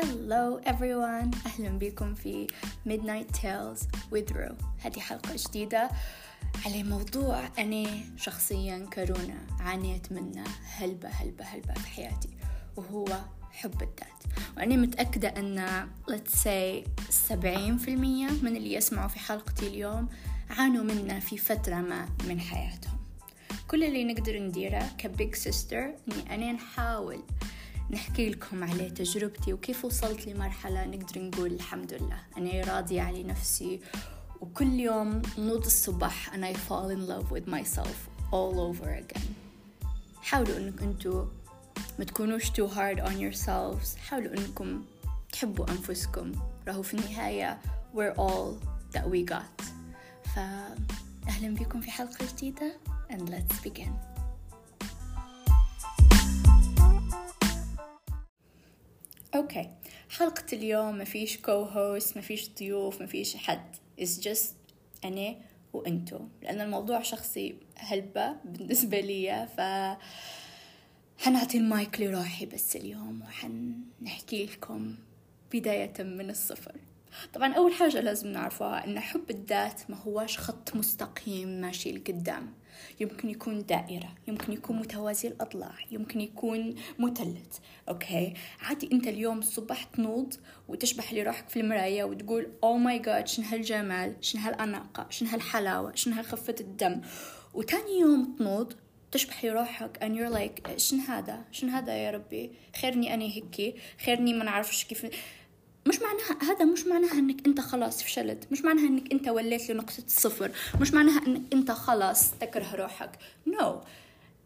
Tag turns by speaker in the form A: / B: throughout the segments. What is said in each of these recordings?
A: Hello everyone. أهلا بكم في Midnight Tales with Ru. هذه حلقة جديدة على موضوع أنا شخصيا كرونا عانيت منه هلبة هلبة هلبة في حياتي وهو حب الذات. وأنا متأكدة أن let's say سبعين في المية من اللي يسمعوا في حلقتي اليوم عانوا منه في فترة ما من حياتهم. كل اللي نقدر نديره كبيج سيستر إني أنا نحاول نحكي لكم على تجربتي وكيف وصلت لمرحلة نقدر نقول الحمد لله. أنا راضية على نفسي وكل يوم نوض الصبح and I fall in love with myself all over again. حاولوا انكم أنتوا ما تكونوش too hard on yourselves. حاولوا إنكم تحبوا أنفسكم. راهو في النهاية we're all that we got. فأهلا بكم في حلقة جديدة and let's begin. okay حلقة اليوم ما فيش co-host ما فيش ضيوف ما فيش حد. It's just أنا وأنتو. لأن الموضوع شخصي هلبة بالنسبة لي ف حنعطي المايك لروحي بس اليوم وحنحكي لكم بداية من الصفر. طبعا أول حاجة لازم نعرفها أن حب الذات ما هواش خط مستقيم ماشي لقدام. يمكن يكون دائرة يمكن يكون متوازي الأضلاع يمكن يكون مثلث okay؟ عادي أنت اليوم الصبح تنوض وتشبح لروحك في المراية وتقول oh my God شن هالجمال؟ شن هالأناقة؟ شن هالحلاوة؟ شن هالخفة الدم؟ وتاني يوم تنوض تشبح لروحك and you're like شن هذا؟ شن هذا يا ربي؟ خيرني أنا هيكي خيرني ما نعرفش كيف مش معناها هذا مش معناها إنك أنت خلاص فشلت. مش معناها إنك أنت وليت لنقطة الصفر مش معناها إنك أنت خلاص تكره روحك. نو no.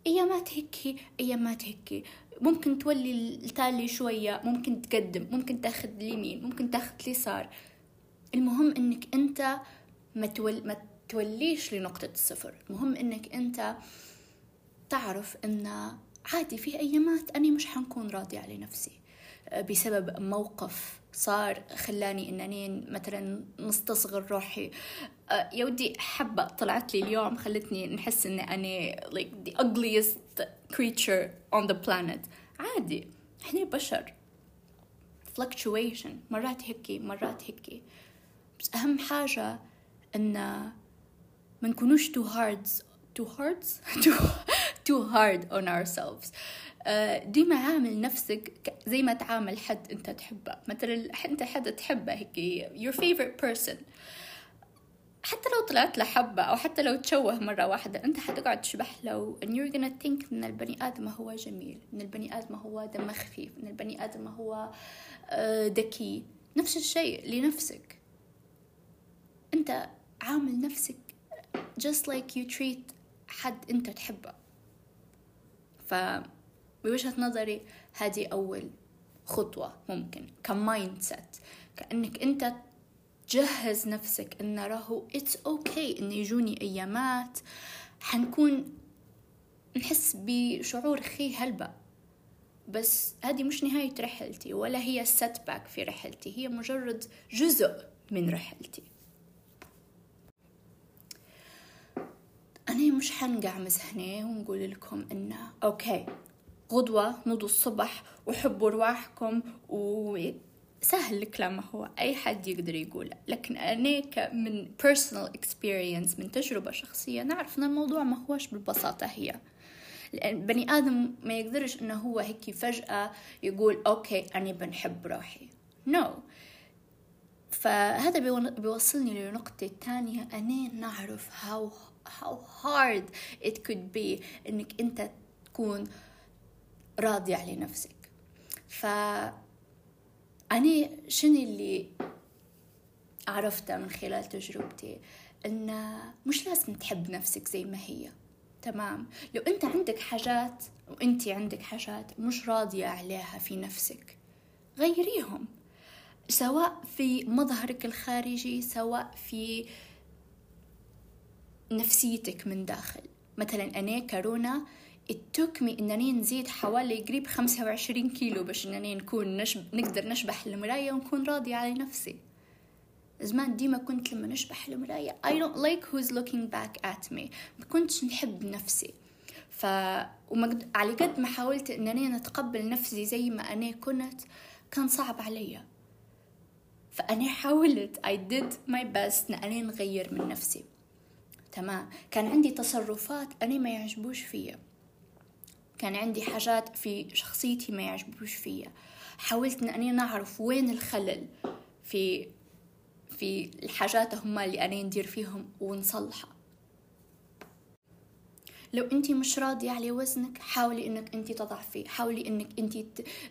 A: ايامات هيك ايامات هيك. ممكن تولي التالي شوية ممكن تقدم ممكن تاخذ اليمين ممكن تاخذ اليسار. المهم إنك أنت ما, تول... ما توليش لنقطة الصفر المهم إنك أنت تعرف إن عادي في أيامات أنا مش حنكون راضي على نفسي بسبب موقف صار خلاني إنني مثلا مستصغر روحي. يا ودي حبة طلعت لي اليوم خلتني نحس إني أنا like the ugliest creature on the planet. عادي إحنا بشر. Fluctuation مرات هيك مرات هيك بس أهم حاجة إن ما نكونوش too hard too hard too, too hard on ourselves. ديما عامل نفسك زي ما تعامل حد انت تحبه. مثلا انت حد تحبه هيك your favorite person. حتى لو طلعت له حبة أو حتى لو تشوه مرة واحدة أنت حتقعد تشبح له and you're gonna think إن البني آدم هو جميل إن البني آدم هو دمه خفيف إن البني آدم هو ذكي. نفس الشيء لنفسك. أنت عامل نفسك just like you treat حد أنت تحبه. ف بوجهة نظري هذه أول خطوة ممكن ك mindset كأنك أنت تجهز نفسك إن راهو it's okay إن يجوني أيامات حنكون نحس بشعور خي هلبة. بس هذه مش نهاية رحلتي ولا هي setback في رحلتي هي مجرد جزء من رحلتي. أنا مش حنقعمز هنا ونقول لكم إنه okay غدوة نوضوا الصبح وحبوا رواحكم وسهل الكلام هو أي حد يقدر يقوله لكن أنا من personal experience من تجربة شخصية نعرف أن الموضوع ما هوش بالبساطة هي. لأن بني آدم ما يقدرش أنه هو هيك فجأة يقول أوكي أنا بنحب روحي. No. فهذا بيوصلني لنقطة تانية. أنا نعرف how how hard it could be إنك أنت تكون راضي على نفسك. ف أنا شنو اللي عرفته من خلال تجربتي؟ إن مش لازم تحب نفسك زي ما هي. تمام؟ لو أنت عندك حاجات وأنت عندك حاجات مش راضية عليها في نفسك غيريهم. سواء في مظهرك الخارجي سواء في نفسيتك من داخل. مثلا أنا كورونا it me انني نزيد حوالي قريب خمسة وعشرين كيلو باش انني نكون نشب... نقدر نشبح المراية ونكون راضية على نفسي. زمان ديما كنت لما نشبح المراية I don't like who's looking back at me. ما كنتش نحب نفسي. ف ومقد... على قد ما حاولت انني نتقبل نفسي زي ما أنا كنت كان صعب علي فأنا حاولت I did my best أني نغير من نفسي. تمام؟ كان عندي تصرفات أنا ما يعجبوش فيا. كان عندي حاجات في شخصيتي ما يعجبوش فيا. حاولت إن اني نعرف وين الخلل في في الحاجات هما اللي أنا ندير فيهم ونصلحها. لو انت مش راضية على وزنك حاولي إنك انت تضعفي حاولي إنك انت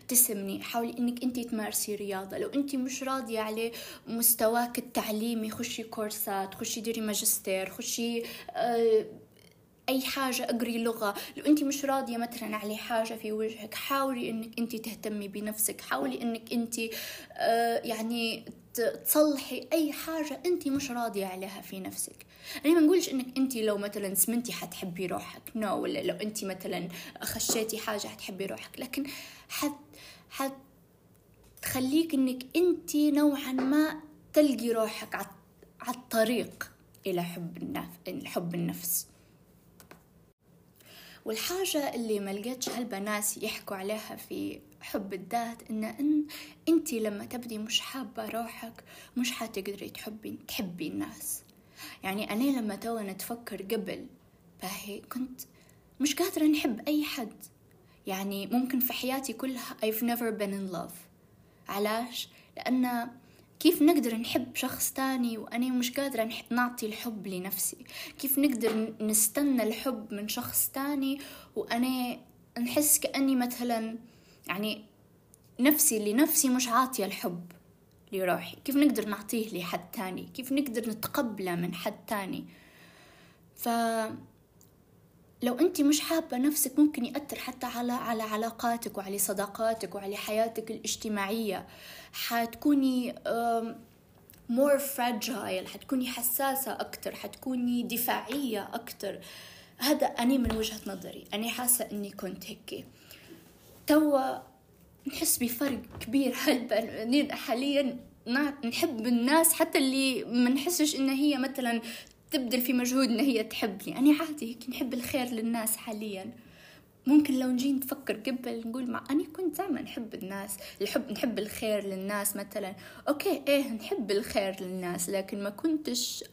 A: تسمني حاولي إنك انت تمارسي رياضة. لو انت مش راضية على مستواك التعليمي خشي كورسات خشي ديري ماجستير خشي آه أي حاجة أقري لغة. لو أنت مش راضية مثلا على حاجة في وجهك حاولي إنك أنت تهتمي بنفسك. حاولي إنك أنت آه يعني تصلحي أي حاجة أنت مش راضية عليها في نفسك. أنا ما نقولش إنك أنت لو مثلا سمنتي حتحبي روحك. نو no. ولا لو أنت مثلا خشيتي حاجة حتحبي روحك. لكن حت حت تخليك إنك أنت نوعا ما تلقي روحك على الطريق إلى حب النفس. والحاجة اللي ما لقيتش هالبنات يحكوا عليها في حب الذات إن إن أنت لما تبدي مش حابة روحك مش حتقدري تحبي تحبي الناس. يعني أنا لما توا نتفكر قبل باهي كنت مش قادرة نحب أي حد. يعني ممكن في حياتي كلها I've never been in love. علاش؟ لأن كيف نقدر نحب شخص تاني وأنا مش قادرة نعطي الحب لنفسي؟ كيف نقدر نستنى الحب من شخص تاني وأنا نحس كأني مثلا يعني نفسي لنفسي مش عاطية الحب لروحي؟ كيف نقدر نعطيه لحد تاني؟ كيف نقدر نتقبله من حد تاني؟ ف لو انت مش حابة نفسك ممكن يأثر حتى على على علاقاتك وعلى صداقاتك وعلى حياتك الاجتماعية. حتكوني more fragile حتكوني حساسة أكتر حتكوني دفاعية أكتر. هذا أنا من وجهة نظري. أنا حاسة إني كنت هيك توا نحس بفرق كبير. هل حاليا نحب الناس؟ حتى اللي ما نحسش إن هي مثلا تبذل في مجهود إن هي تحبني أنا عادي هيك نحب الخير للناس حاليا. ممكن لو نجي نفكر قبل نقول مع أنا كنت دائما نحب الناس الحب نحب الخير للناس مثلا. أوكي إيه نحب الخير للناس لكن ما كنتش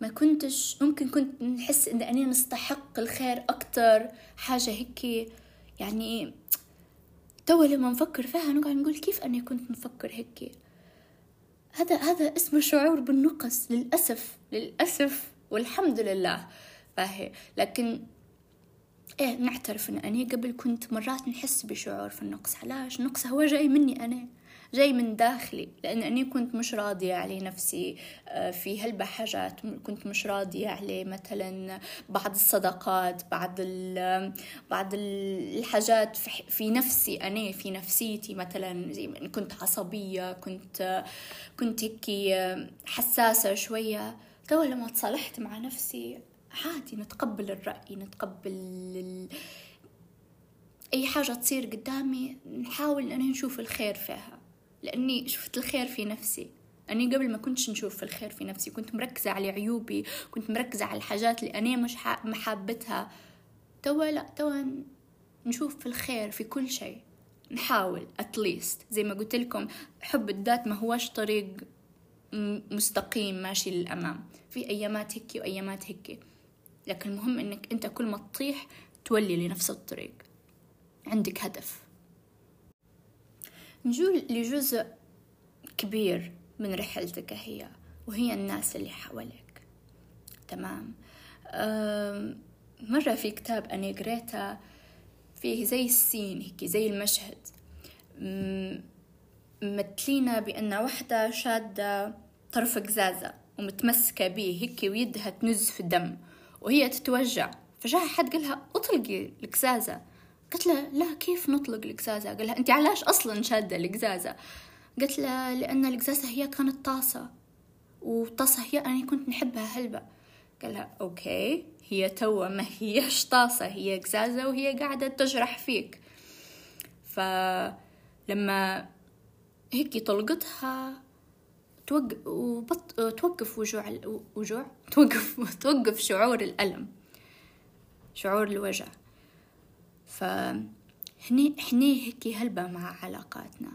A: ما كنتش ممكن كنت نحس إن أنا نستحق الخير أكتر حاجة هيك يعني توا لما نفكر فيها نقعد نقول كيف أنا كنت نفكر هيك؟ هذا هذا اسمه شعور بالنقص للأسف للأسف والحمد لله. باهي لكن إيه نعترف إن اني قبل كنت مرات نحس بشعور في النقص. علاش؟ النقص هو جاي مني أنا جاي من داخلي. لأن اني كنت مش راضية على نفسي آه، في هلبة حاجات كنت مش راضية على مثلا بعض الصداقات بعض بعض الحاجات في نفسي أنا في نفسيتي. مثلا زي كنت عصبية كنت كنت هيك آه، حساسة شوية. تو لما تصالحت مع نفسي عادي نتقبل الرأي نتقبل ال... أي حاجة تصير قدامي نحاول أن نشوف الخير فيها. لأني شفت الخير في نفسي. أني قبل ما كنتش نشوف الخير في نفسي كنت مركزة على عيوبي كنت مركزة على الحاجات اللي أنا مش محابتها توا لا توا نشوف في الخير في كل شيء. نحاول اتليست زي ما قلت لكم حب الذات ما هوش طريق مستقيم ماشي للأمام. في أيامات هيك وأيامات هيك. لكن المهم إنك أنت كل ما تطيح تولي لنفس الطريق. عندك هدف. نجول لجزء كبير من رحلتك هي وهي الناس اللي حواليك. تمام. مرة في كتاب أنا قريته فيه زي السين هيك زي المشهد. ممثلينا بأن وحدة شادة طرف قزازة ومتمسكة بيه هيك ويدها تنز في الدم وهي تتوجع. فجاء حد قالها أطلقي القزازة قلت له لا كيف نطلق القزازة قال لها أنت علاش أصلا شادة القزازة قلت له لأن القزازة هي كانت طاسة والطاسة هي أنا كنت نحبها هلبة. قال لها أوكي هي توا ما هيش طاسة هي قزازة وهي قاعدة تجرح فيك. فلما هيك طلقتها توقف. توقف وجوع. وجوع توقف توقف شعور الألم شعور الوجع ف هني هيك هلبة مع علاقاتنا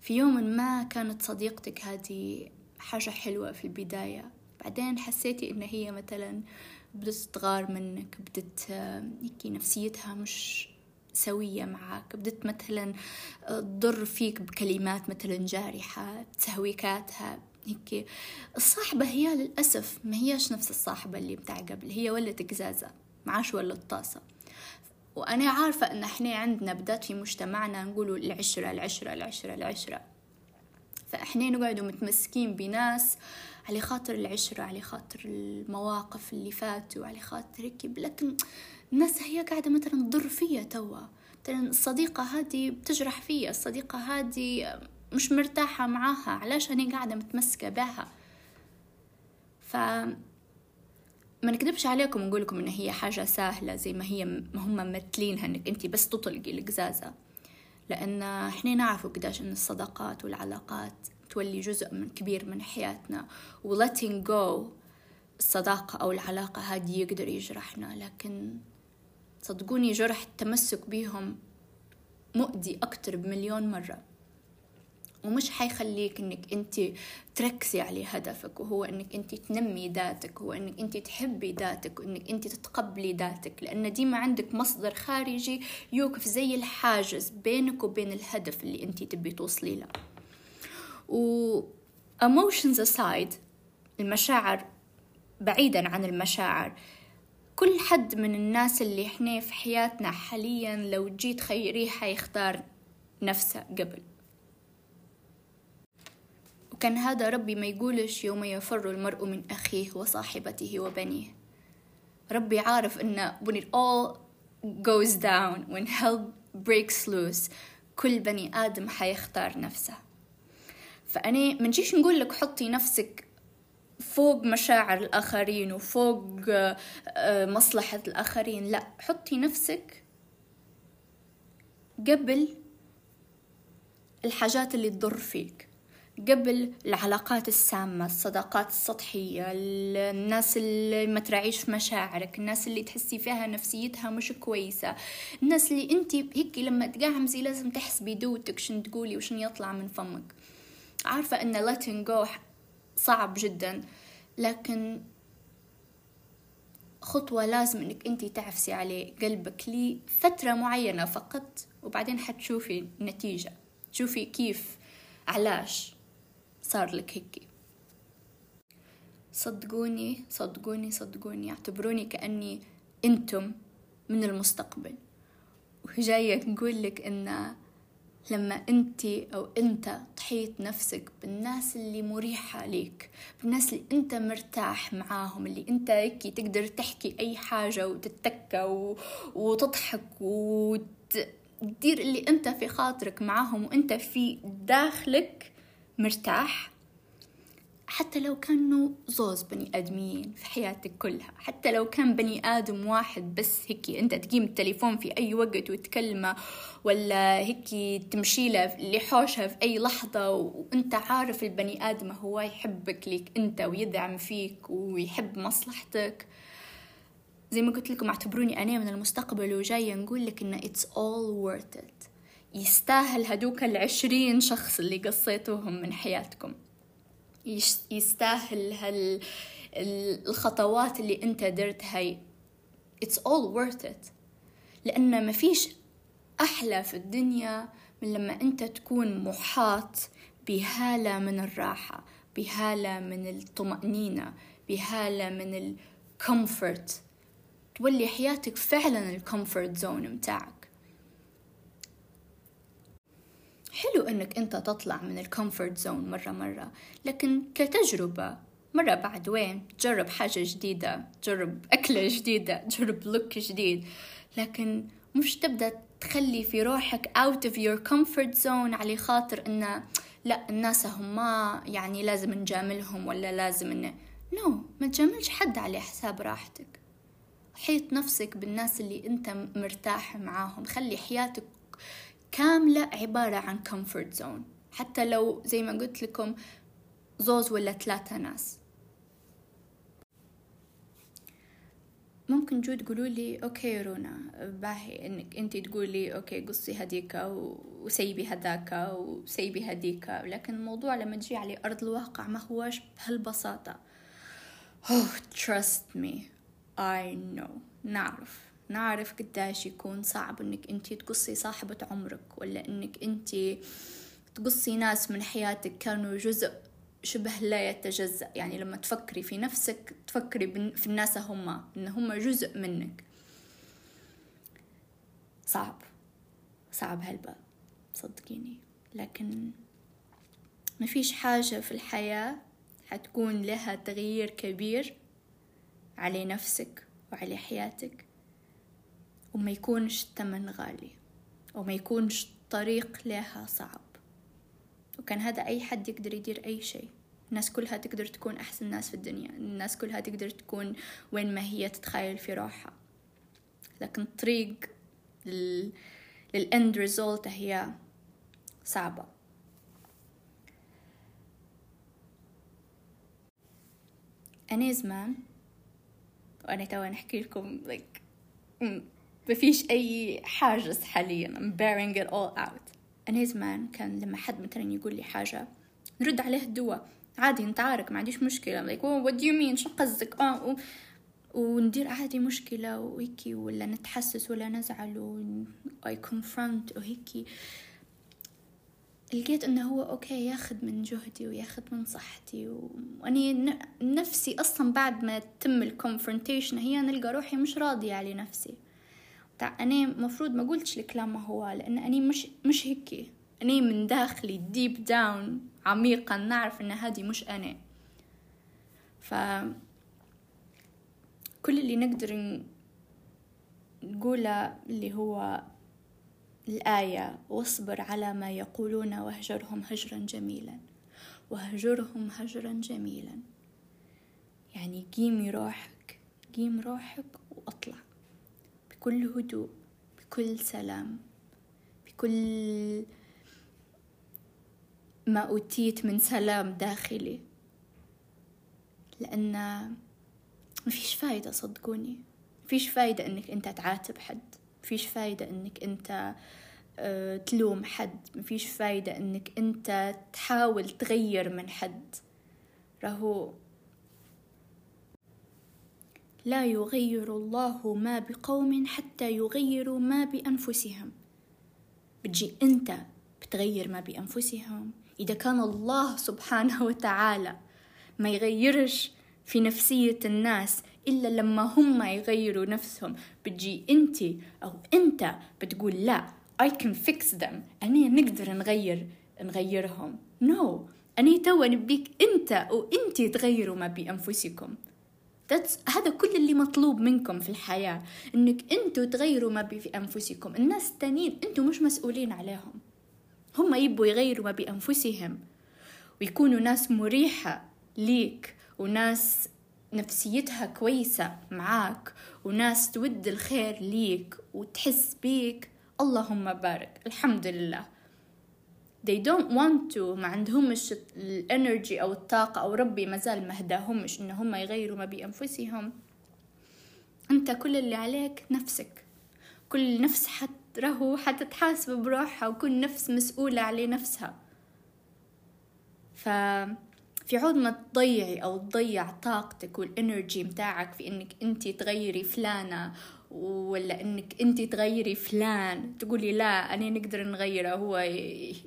A: في يوم ما كانت صديقتك هذه حاجة حلوة في البداية بعدين حسيتي إن هي مثلا بدت تغار منك بدت هيك نفسيتها مش سوية معك بدت مثلا تضر فيك بكلمات مثلا جارحة تهويكاتها هيك. الصاحبة هي للأسف ما هيش نفس الصاحبة اللي بتاع قبل هي ولت قزازة معاش ولا الطاسة وأنا عارفة إن إحنا عندنا بدات في مجتمعنا نقولوا العشرة العشرة العشرة العشرة. فإحنا نقعدوا متمسكين بناس على خاطر العشرة على خاطر المواقف اللي فاتوا على خاطر هيك. لكن الناس هي قاعدة مثلا تضر فيا توا. مثلا الصديقة هذه بتجرح فيا الصديقة هذه مش مرتاحة معاها علاش أنا قاعدة متمسكة بها؟ ف ما نكذبش عليكم ونقول لكم إن هي حاجة سهلة زي ما هي هم ممثلينها إنك انت بس تطلقي القزازه لأن إحنا نعرفوا قداش إن الصداقات والعلاقات تولي جزء من كبير من حياتنا. و letting go الصداقة أو العلاقة هذه يقدر يجرحنا لكن صدقوني جرح التمسك بيهم مؤذي أكتر بمليون مرة. ومش حيخليك إنك أنت تركزي على هدفك وهو إنك أنت تنمي ذاتك هو إنك أنت تحبي ذاتك وإنك أنت تتقبلي ذاتك. لأن ديما عندك مصدر خارجي يوقف زي الحاجز بينك وبين الهدف اللي أنت تبي توصلي له. و emotions aside المشاعر بعيدا عن المشاعر. كل حد من الناس اللي إحنا في حياتنا حاليا لو جيت خيريه حيختار نفسه قبل. وكان هذا ربي ما يقولش يوم يفر المرء من أخيه وصاحبته وبنيه. ربي عارف إن when it all goes down when hell breaks loose كل بني آدم حيختار نفسه. فأنا منجيش نقول لك حطي نفسك فوق مشاعر الآخرين وفوق مصلحة الآخرين. لا حطي نفسك قبل الحاجات اللي تضر فيك قبل العلاقات السامة الصداقات السطحية الناس اللي ما تراعيش في مشاعرك الناس اللي تحسي فيها نفسيتها مش كويسة الناس اللي أنت هيك لما تقعمزي لازم تحسبي دوتك شن تقولي وشن يطلع من فمك. عارفة إن letting go صعب جدا. لكن خطوة لازم إنك أنت تعفسي عليه قلبك لفترة معينة فقط وبعدين حتشوفي النتيجة. تشوفي كيف علاش صار لك هيك. صدقوني صدقوني صدقوني اعتبروني كأني أنتم من المستقبل. وجاية نقول لك إن لما انت أو انت تحيط نفسك بالناس اللي مريحة ليك بالناس اللي انت مرتاح معاهم اللي انت هيك تقدر تحكي أي حاجة وتتكى و... وتضحك وتدير اللي انت في خاطرك معاهم وانت في داخلك مرتاح. حتى لو كانوا زوز بني آدميين في حياتك كلها حتى لو كان بني آدم واحد بس هيك أنت تقيم التليفون في أي وقت وتكلمه ولا هيك تمشي له لحوشها في أي لحظة وأنت عارف البني آدم هو يحبك ليك أنت ويدعم فيك ويحب مصلحتك. زي ما قلت لكم اعتبروني أنا من المستقبل وجاية نقول لك إن it's all worth it. يستاهل هدوك العشرين شخص اللي قصيتوهم من حياتكم. يستاهل هال الخطوات اللي انت درتها it's all worth it. لأن ما فيش أحلى في الدنيا من لما أنت تكون محاط بهالة من الراحة بهالة من الطمأنينة بهالة من ال comfort تولي حياتك فعلا ال comfort zone متاعك. إنك أنت تطلع من ال comfort zone مرة مرة. لكن كتجربة مرة بعد وين؟ تجرب حاجة جديدة تجرب أكلة جديدة تجرب look جديد. لكن مش تبدأ تخلي في روحك out of your comfort zone على خاطر إنه لا الناس هم ما يعني لازم نجاملهم ولا لازم إنه no no, ما تجاملش حد على حساب راحتك. حيط نفسك بالناس اللي أنت مرتاح معاهم. خلي حياتك كاملة عبارة عن comfort zone. حتى لو زي ما قلت لكم زوز ولا ثلاثة ناس. ممكن جو تقولوا لي okay رونا باهي إنك أنت تقولي okay قصي هديك وسيبي هداك وسيبي هديك. لكن الموضوع لما تجي على أرض الواقع ما هوش بهالبساطة. Oh trust me I know. نعرف. نعرف قداش يكون صعب إنك انت تقصي صاحبة عمرك ولا إنك انت تقصي ناس من حياتك كانوا جزء شبه لا يتجزأ. يعني لما تفكري في نفسك تفكري في الناس هم إن هم جزء منك. صعب. صعب هلبا صدقيني. لكن ما فيش حاجة في الحياة حتكون لها تغيير كبير على نفسك وعلى حياتك. وما يكونش الثمن غالي وما يكونش الطريق لها صعب. وكان هذا أي حد يقدر يدير أي شيء. الناس كلها تقدر تكون أحسن ناس في الدنيا. الناس كلها تقدر تكون وين ما هي تتخيل في روحها. لكن الطريق لل... للإند ريزولت هي صعبة. أنا زمان وأنا توا نحكي لكم like ما فيش أي حاجز حاليا I'm bearing it all out. أنا زمان كان لما حد مثلا يقول لي حاجة نرد عليه الدواء. عادي نتعارك ما عنديش مشكلة. Like oh, what do you mean شو قصدك؟ آه و... وندير عادي مشكلة وهيكي ولا نتحسس ولا نزعل و I confront وهيكي. لقيت إنه هو okay ياخذ من جهدي وياخذ من صحتي واني نفسي أصلا بعد ما تم ال confrontation هي نلقى روحي مش راضية على نفسي. تاع أنا مفروض ما قلتش الكلام ما هو لأن أنا مش مش هيك أنا من داخلي deep down عميقا نعرف أن هذه مش أنا. ف كل اللي نقدر نقوله اللي هو الآية واصبر على ما يقولون واهجرهم هجرا جميلا. واهجرهم هجرا جميلا. يعني قيمي روحك قيم روحك وأطلع. بكل هدوء بكل سلام بكل ما أوتيت من سلام داخلي. لأن ما فيش فايدة صدقوني. فيش فايدة إنك أنت تعاتب حد. فيش فايدة إنك أنت آه، تلوم حد. مفيش فايدة إنك أنت تحاول تغير من حد. راهو لا يغير الله ما بقوم حتى يغيروا ما بأنفسهم. بتجي أنت بتغير ما بأنفسهم. إذا كان الله سبحانه وتعالى ما يغيرش في نفسية الناس إلا لما هم يغيروا نفسهم بتجي أنت أو أنت بتقول لا I can fix them. أنا نقدر نغير نغيرهم. No أنا توا نبيك أنت وأنت تغيروا ما بأنفسكم. That's هذا كل اللي مطلوب منكم في الحياة إنك أنتوا تغيروا ما في أنفسكم. الناس التانيين أنتوا مش مسؤولين عليهم. هم يبوا يغيروا ما بأنفسهم ويكونوا ناس مريحة ليك وناس نفسيتها كويسة معاك وناس تود الخير ليك وتحس بيك. اللهم بارك. الحمد لله. They don't want to. ما عندهمش الإنرجي أو الطاقة أو ربي مازال ما هداهمش ان هم يغيروا ما بأنفسهم. أنت كل اللي عليك نفسك. كل نفس حت راهو حتتحاسب بروحها وكل نفس مسؤولة على نفسها. ف في عود ما تضيعي أو تضيع طاقتك والإنرجي متاعك في إنك انت تغيري فلانة ولا إنك أنت تغيري فلان؟ تقولي لا أنا نقدر نغيره. هو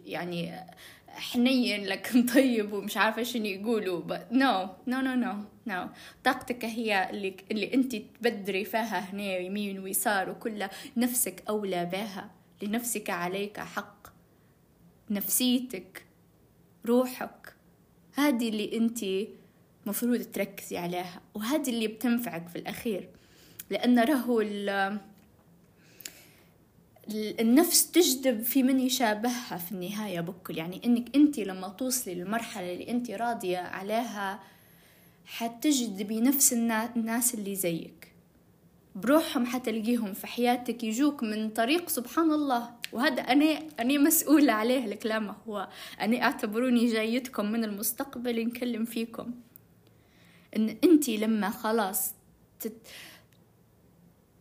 A: يعني حنين لكن طيب ومش عارفة شنو يقولوا. No no no no no. طاقتك هي اللي اللي أنت تبدري فيها هنا يمين ويسار وكلها نفسك أولى بها. لنفسك عليك حق. نفسيتك روحك. هذه اللي أنت مفروض تركزي عليها. وهذه اللي بتنفعك في الأخير. لأن راهو النفس تجذب في من يشابهها في النهاية بكل. يعني إنك أنت لما توصلي للمرحلة اللي أنت راضية عليها حتجذبي نفس الناس اللي زيك. بروحهم حتلقيهم في حياتك يجوك من طريق سبحان الله. وهذا أنا أنا مسؤولة عليه الكلام هو. أنا أعتبروني جايتكم من المستقبل نكلم فيكم. إن أنت لما خلاص تت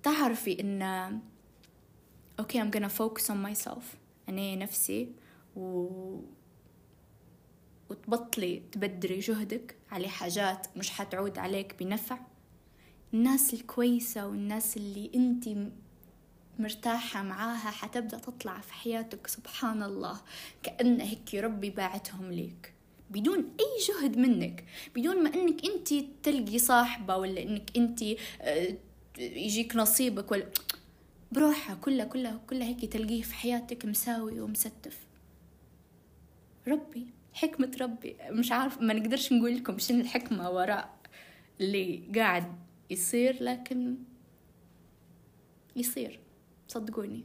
A: تعرفي إن أوكي I'm gonna focus on myself. أنا نفسي و وتبطلي تبدري جهدك على حاجات مش حتعود عليك بنفع. الناس الكويسة والناس اللي أنت مرتاحة معاها حتبدأ تطلع في حياتك سبحان الله كأن هيك ربي باعتهم ليك. بدون أي جهد منك بدون ما أنك أنت تلقي صاحبة ولا أنك أنت آه، يجيك نصيبك ولا بروحها كلها كلها كلها هيك تلقيه في حياتك مساوي ومستف. ربي حكمة ربي. مش عارف ما نقدرش نقول لكم شنو الحكمة وراء اللي قاعد يصير لكن يصير. صدقوني.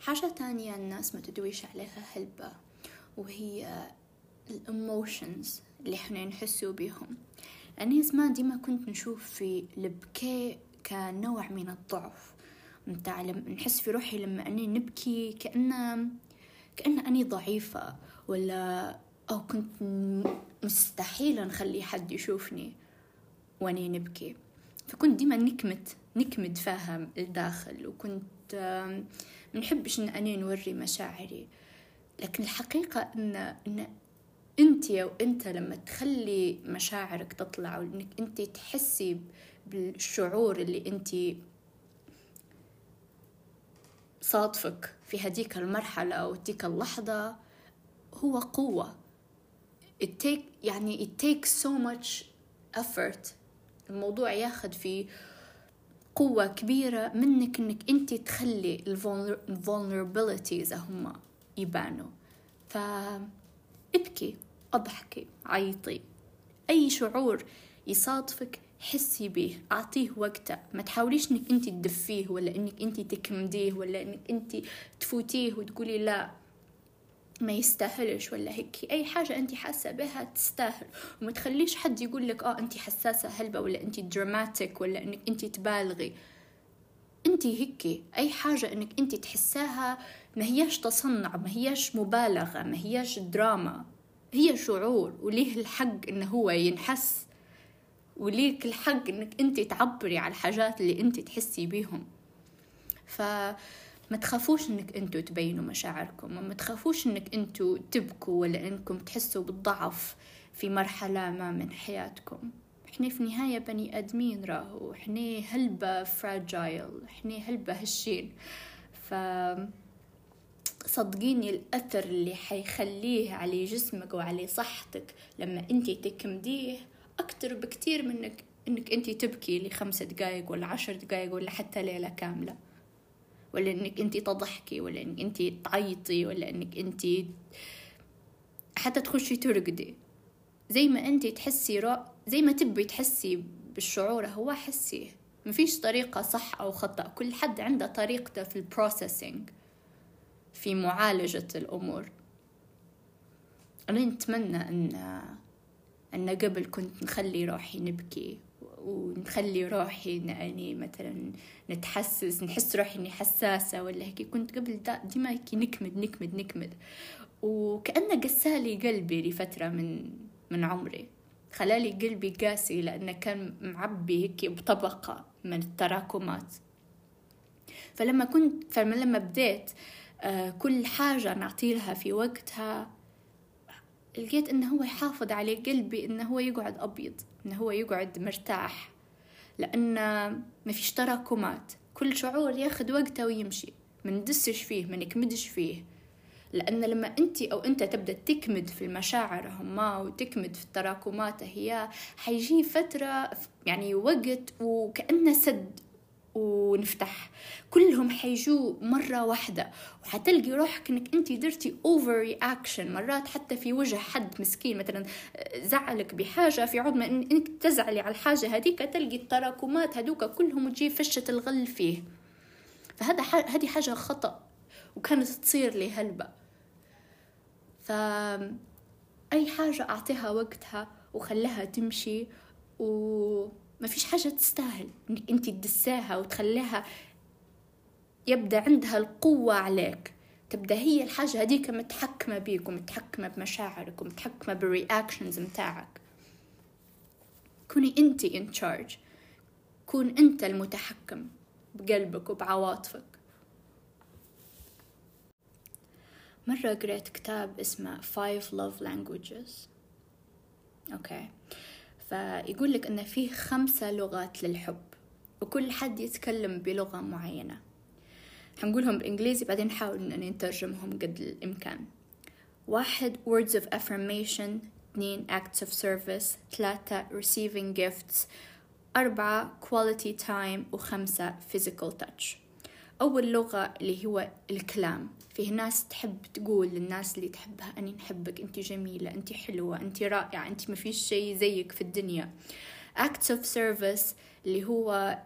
A: حاجة تانية الناس ما تدويش عليها هلبة وهي الاموشنز اللي إحنا نحسوا بيهم. أنا زمان ديما كنت نشوف في البكاء كنوع من الضعف. متاع نحس في روحي لما أني نبكي كأنه كأن أني ضعيفة ولا أو كنت مستحيل نخلي حد يشوفني وأني نبكي. فكنت ديما نكمت نكمد فاهم الداخل وكنت منحبش إن أني نوري مشاعري. لكن الحقيقة إن إن أنت أو أنت لما تخلي مشاعرك تطلع وإنك أنت تحسي بالشعور اللي أنت صادفك في هديك المرحلة أو تلك اللحظة هو قوة. It take يعني it takes so much effort. الموضوع ياخد في قوة كبيرة منك إنك أنت تخلي الفولنربيليتيز هم يبانوا. فابكي اضحكي عيطي. أي شعور يصادفك حسي به أعطيه وقته. ما تحاوليش إنك أنت تدفيه ولا إنك أنت تكمديه ولا إنك أنت تفوتيه وتقولي لا ما يستاهلش ولا هيك. أي حاجة أنت حاسة بها تستاهل. وما تخليش حد يقول لك آه أنت حساسة هلبة ولا أنت دراماتيك ولا إنك أنت تبالغي. أنت هيك أي حاجة إنك أنت تحساها ما هياش تصنع ما هياش مبالغة ما هياش دراما. هي شعور وليه الحق إنه هو ينحس وليك الحق إنك أنت تعبري على الحاجات اللي أنت تحسي بيهم؟ فما تخافوش إنك أنتوا تبينوا مشاعركم وما تخافوش إنك أنتوا تبكوا ولا إنكم تحسوا بالضعف في مرحلة ما من حياتكم. إحنا في النهاية بني آدمين راهو إحنا هلبة فراجايل إحنا هلبة هشين. ف صدقيني الأثر اللي حيخليه على جسمك وعلى صحتك لما أنت تكمديه أكتر بكتير منك إنك أنت تبكي لخمس دقايق ولا عشر دقايق ولا حتى ليلة كاملة. ولا إنك أنت تضحكي ولا إنك أنت تعيطي ولا إنك أنت حتى تخشي ترقدي. زي ما أنت تحسي رأ... زي ما تبي تحسي بالشعور هو حسيه. مفيش طريقة صح أو خطأ. كل حد عنده طريقته في البروسيسنج في معالجة الأمور. أنا نتمنى أن أن قبل كنت نخلي روحي نبكي ونخلي روحي يعني مثلا نتحسس نحس روحي إني حساسة ولا هيك. كنت قبل ديما هيك نكمد نكمد نكمد. وكأنه قسالي قلبي لفترة من من عمري. خلالي قلبي قاسي لأنه كان معبي هيك بطبقة من التراكمات. فلما كنت فلما بديت آه، كل حاجة نعطيلها في وقتها لقيت انه هو يحافظ على قلبي انه هو يقعد أبيض انه هو يقعد مرتاح لأن ما فيش تراكمات. كل شعور ياخد وقته ويمشي. ما ندسش فيه ما نكمدش فيه. لأن لما أنت أو أنت تبدأ تكمد في المشاعر هما وتكمد في التراكمات هي حيجي فترة يعني وقت وكأنه سد. ونفتح. كلهم حيجوا مرة واحدة. وحتلقي روحك إنك أنت درتي overreaction مرات حتى في وجه حد مسكين مثلا زعلك بحاجة في عود ما إنك تزعلي على الحاجة هذيك تلقي التراكمات هذوك كلهم وتجي فشة الغل فيه. فهذا هذه حاجة خطأ وكانت تصير لي هلبة. ف أي حاجة أعطيها وقتها وخليها تمشي و ما فيش حاجة تستاهل إنك أنت تدساها وتخليها يبدأ عندها القوة عليك. تبدأ هي الحاجة هذيك متحكمة بيك ومتحكمة بمشاعرك ومتحكمة بالرياكشنز متاعك. كوني أنت in charge. كون أنت المتحكم بقلبك وبعواطفك. مرة قرأت كتاب اسمه Five Love Languages. أوكي. فيقول لك أن فيه خمسة لغات للحب وكل حد يتكلم بلغة معينة. حنقولهم بالإنجليزي بعدين نحاول أن نترجمهم قد الإمكان. واحد words of affirmation. اثنين acts of service. ثلاثة receiving gifts. أربعة quality time. وخمسة physical touch. أول لغة اللي هو الكلام. فيه ناس تحب تقول للناس اللي تحبها أني نحبك أنت جميلة أنت حلوة أنت رائعة أنت ما فيش شيء زيك في الدنيا. Acts of service اللي هو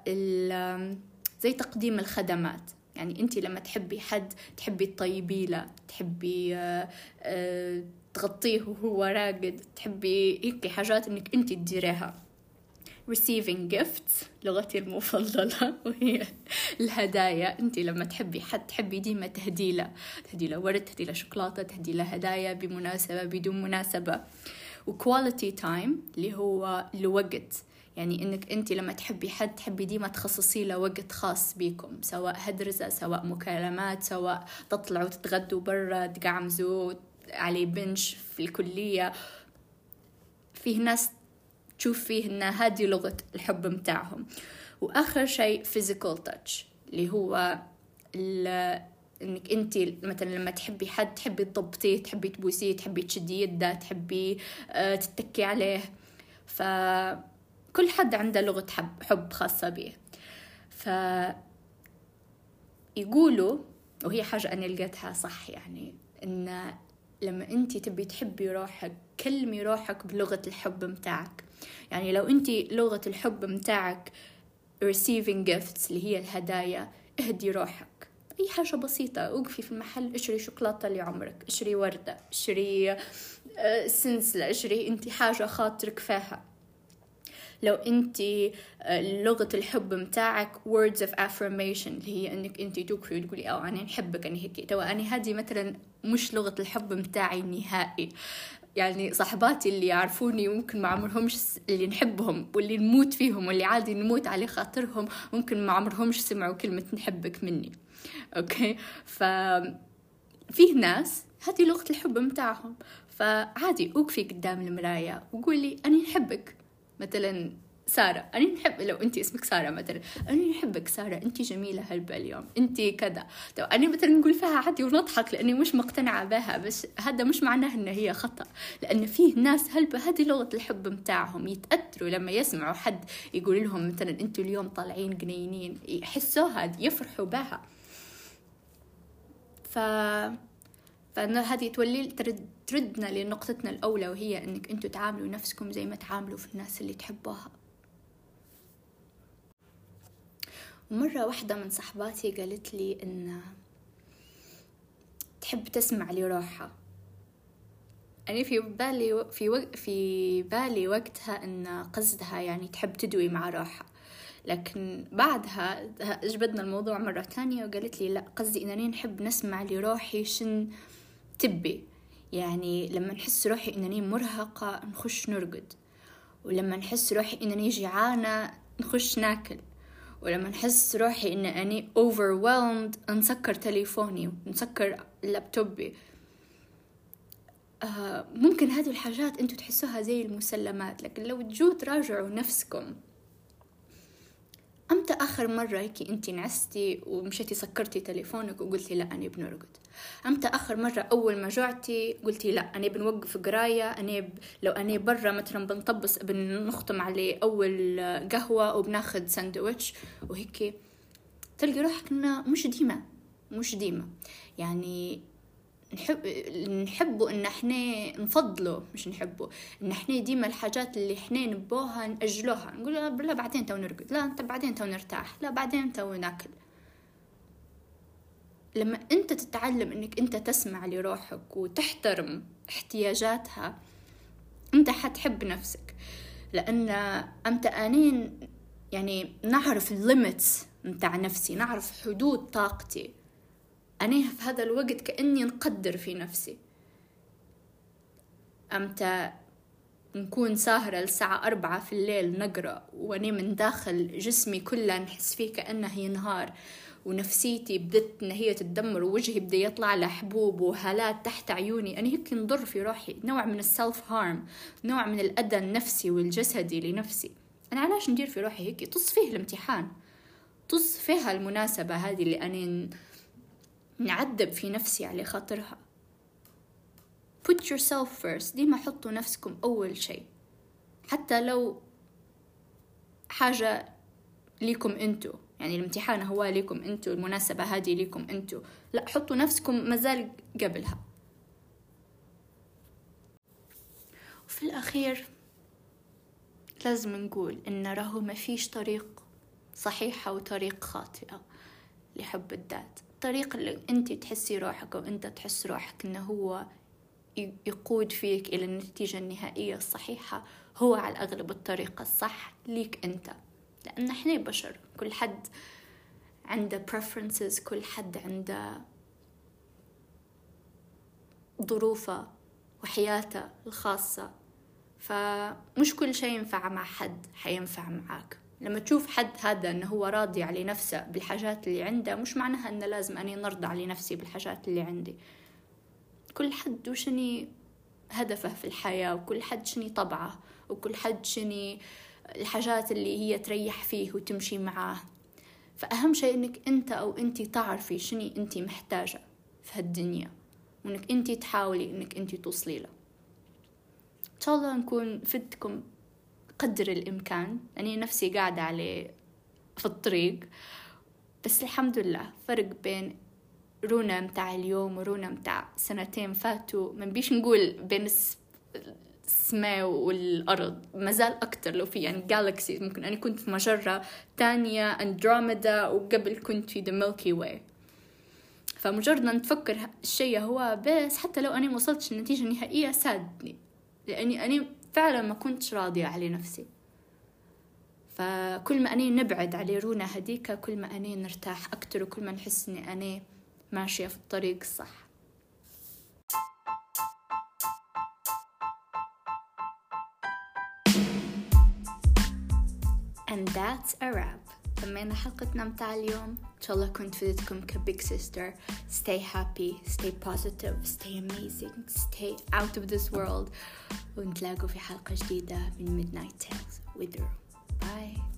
A: زي تقديم الخدمات. يعني أنت لما تحبي حد تحبي تطيبي له تحبي آه، آه، تغطيه وهو راقد تحبي هيك حاجات إنك أنت تديريها. Receiving gifts. لغتي المفضلة وهي الهدايا. انت لما تحبي حد تحبي ديما تهدي له تهدي له ورد تهدي له شوكولاتة تهدي له هدايا بمناسبة بدون مناسبة. و quality time اللي هو الوقت. يعني انك انت لما تحبي حد تحبي ديما تخصصي له وقت خاص بيكم. سواء هدرزة سواء مكالمات سواء تطلعوا تتغدوا برا تقعمزوا عليه بنش في الكلية. فيه ناس تشوف فيه إن هذه لغة الحب متاعهم. وآخر شيء physical touch اللي هو إنك أنت مثلا لما تحبي حد تحبي تضبطيه تحبي تبوسيه تحبي تشدي يده تحبي آه، تتكي عليه. فكل حد عنده لغة حب حب خاصة به ف يقولوا وهي حاجة أنا لقيتها صح يعني إن لما أنت تبي تحبي روحك كلمي روحك بلغة الحب متاعك. يعني لو انت لغة الحب متاعك receiving gifts اللي هي الهدايا اهدي روحك. أي حاجة بسيطة. اوقفي في المحل اشري شوكولاتة لعمرك اشري وردة اشري آه، سلسلة اشري انت حاجة خاطرك فيها. لو انت آه، لغة الحب متاعك words of affirmation اللي هي انك انت توقفي وتقولي أو أنا نحبك أنا هيك. تو أنا هذه مثلا مش لغة الحب متاعي نهائي. يعني صاحباتي اللي يعرفوني ممكن ما عمرهمش اللي نحبهم واللي نموت فيهم واللي عادي نموت على خاطرهم ممكن ما عمرهمش سمعوا كلمة نحبك مني. okay؟ ف فيه ناس هذه لغة الحب متاعهم. فعادي أوقفي قدام المراية وقولي أنا نحبك. مثلا سارة أنا نحب لو أنت اسمك سارة مثلا أنا نحبك سارة أنت جميلة هلبة اليوم أنت كذا. طب أنا مثلا نقول فيها عادي ونضحك لأني مش مقتنعة بها بس هذا مش معناه إن هي خطأ. لأن فيه ناس هلبة هذه لغة الحب متاعهم يتأثروا لما يسمعوا حد يقول لهم مثلا أنتوا اليوم طالعين جنينين يحسوها يفرحوا بها. ف فإن هذه تولي ترد تردنا لنقطتنا الأولى وهي إنك أنتوا تعاملوا نفسكم زي ما تعاملوا في الناس اللي تحبوها. ومرة واحدة من صحباتي قالت لي إن تحب تسمع لروحها أنا في بالي في و... في بالي وقتها إن قصدها يعني تحب تدوي مع روحها. لكن بعدها جبدنا الموضوع مرة تانية وقالت لي لا قصدي إنني نحب نسمع لروحي شن تبي. يعني لما نحس روحي إنني مرهقة نخش نرقد. ولما نحس روحي إنني جيعانة نخش ناكل. ولما نحس روحي إن أني overwhelmed نسكر تليفوني ونسكر لابتوبي. آه ممكن هذه الحاجات أنتوا تحسوها زي المسلمات لكن لو تجوا تراجعوا نفسكم. أمتى آخر مرة هيك أنتي نعستي ومشيتي سكرتي تليفونك وقلتي لا أنا بنرقد إمتى اخر مرة أول ما جعتي قلتي لا أنا بنوقف قراية أنا ب... لو أنا برا مثلا بنطبس بنختم عليه أول قهوة وبناخد ساندويتش وهيك. تلقي روحك انه مش ديما مش ديما يعني نحب نحبه إن إحنا نفضله مش نحبه. إن إحنا ديما الحاجات اللي إحنا نبوها نأجلوها. نقول لا بعدين تو نرقد لا أنت بعدين تو نرتاح لا بعدين تو ناكل. لما انت تتعلم انك انت تسمع لروحك وتحترم احتياجاتها انت حتحب نفسك. لأن انت انين يعني نعرف الليمتس متاع نفسي نعرف حدود طاقتي. أنا في هذا الوقت كأني نقدر في نفسي. أمتى نكون ساهرة الساعة أربعة في الليل نقرأ وأني من داخل جسمي كله نحس فيه كأنه ينهار. ونفسيتي بدت إن هي تتدمر ووجهي بدا يطلع له حبوب وهالات تحت عيوني. أنا هيك نضر في روحي. نوع من السلف هارم نوع من الأذى النفسي والجسدي لنفسي. أنا علاش ندير في روحي هيك؟ طص فيه الامتحان. طص فيها المناسبة هذه اللي أنا نعذب في نفسي على خاطرها. Put yourself first. ديما حطوا نفسكم أول شيء. حتى لو حاجة ليكم أنتو. يعني الامتحان هو ليكم انتو المناسبة هذه ليكم انتو. لا حطوا نفسكم مازال قبلها. وفي الأخير لازم نقول إن راهو ما فيش طريق صحيحة وطريق خاطئة لحب الذات. الطريق اللي أنت تحسي روحك أو أنت تحس روحك إنه هو يقود فيك إلى النتيجة النهائية الصحيحة هو على الأغلب الطريقة الصح ليك أنت. لأن إحنا بشر كل حد عنده preferences كل حد عنده ظروفه وحياته الخاصة. فمش كل شيء ينفع مع حد حينفع معاك. لما تشوف حد هذا إنه هو راضي على نفسه بالحاجات اللي عنده مش معناها إنه لازم أني نرضى على نفسي بالحاجات اللي عندي. كل حد وشني هدفه في الحياة وكل حد شني طبعه وكل حد شني الحاجات اللي هي تريح فيه وتمشي معاه. فأهم شيء إنك أنت أو أنت تعرفي شني أنت محتاجة في هالدنيا وإنك أنت تحاولي إنك أنت توصلي له. إن شاء الله نكون فدتكم قدر الإمكان أني نفسي قاعدة عليه في الطريق. بس الحمد لله فرق بين رونا متاع اليوم ورونا متاع سنتين فاتوا. ما بيش نقول بين السماء والأرض. مازال أكتر لو في يعني galaxy ممكن أنا كنت في مجرة تانية أندروميدا وقبل كنت في the Milky Way فمجرد ما نتفكر الشيء هو بس حتى لو أنا ما وصلتش النتيجة النهائية سادني. لأني أنا فعلا ما كنتش راضية على نفسي. فكل ما أني نبعد على رونا هديك كل ما أني نرتاح أكتر وكل ما نحس أني أنا ماشية في الطريق الصح. And that's a wrap تمينا حلقتنا متاع اليوم إن شاء الله كنت فدتكم كبيج سيستر stay happy stay positive stay amazing stay out of this world ونتلاقوا في حلقة جديدة من Midnight Tales with Ru. Bye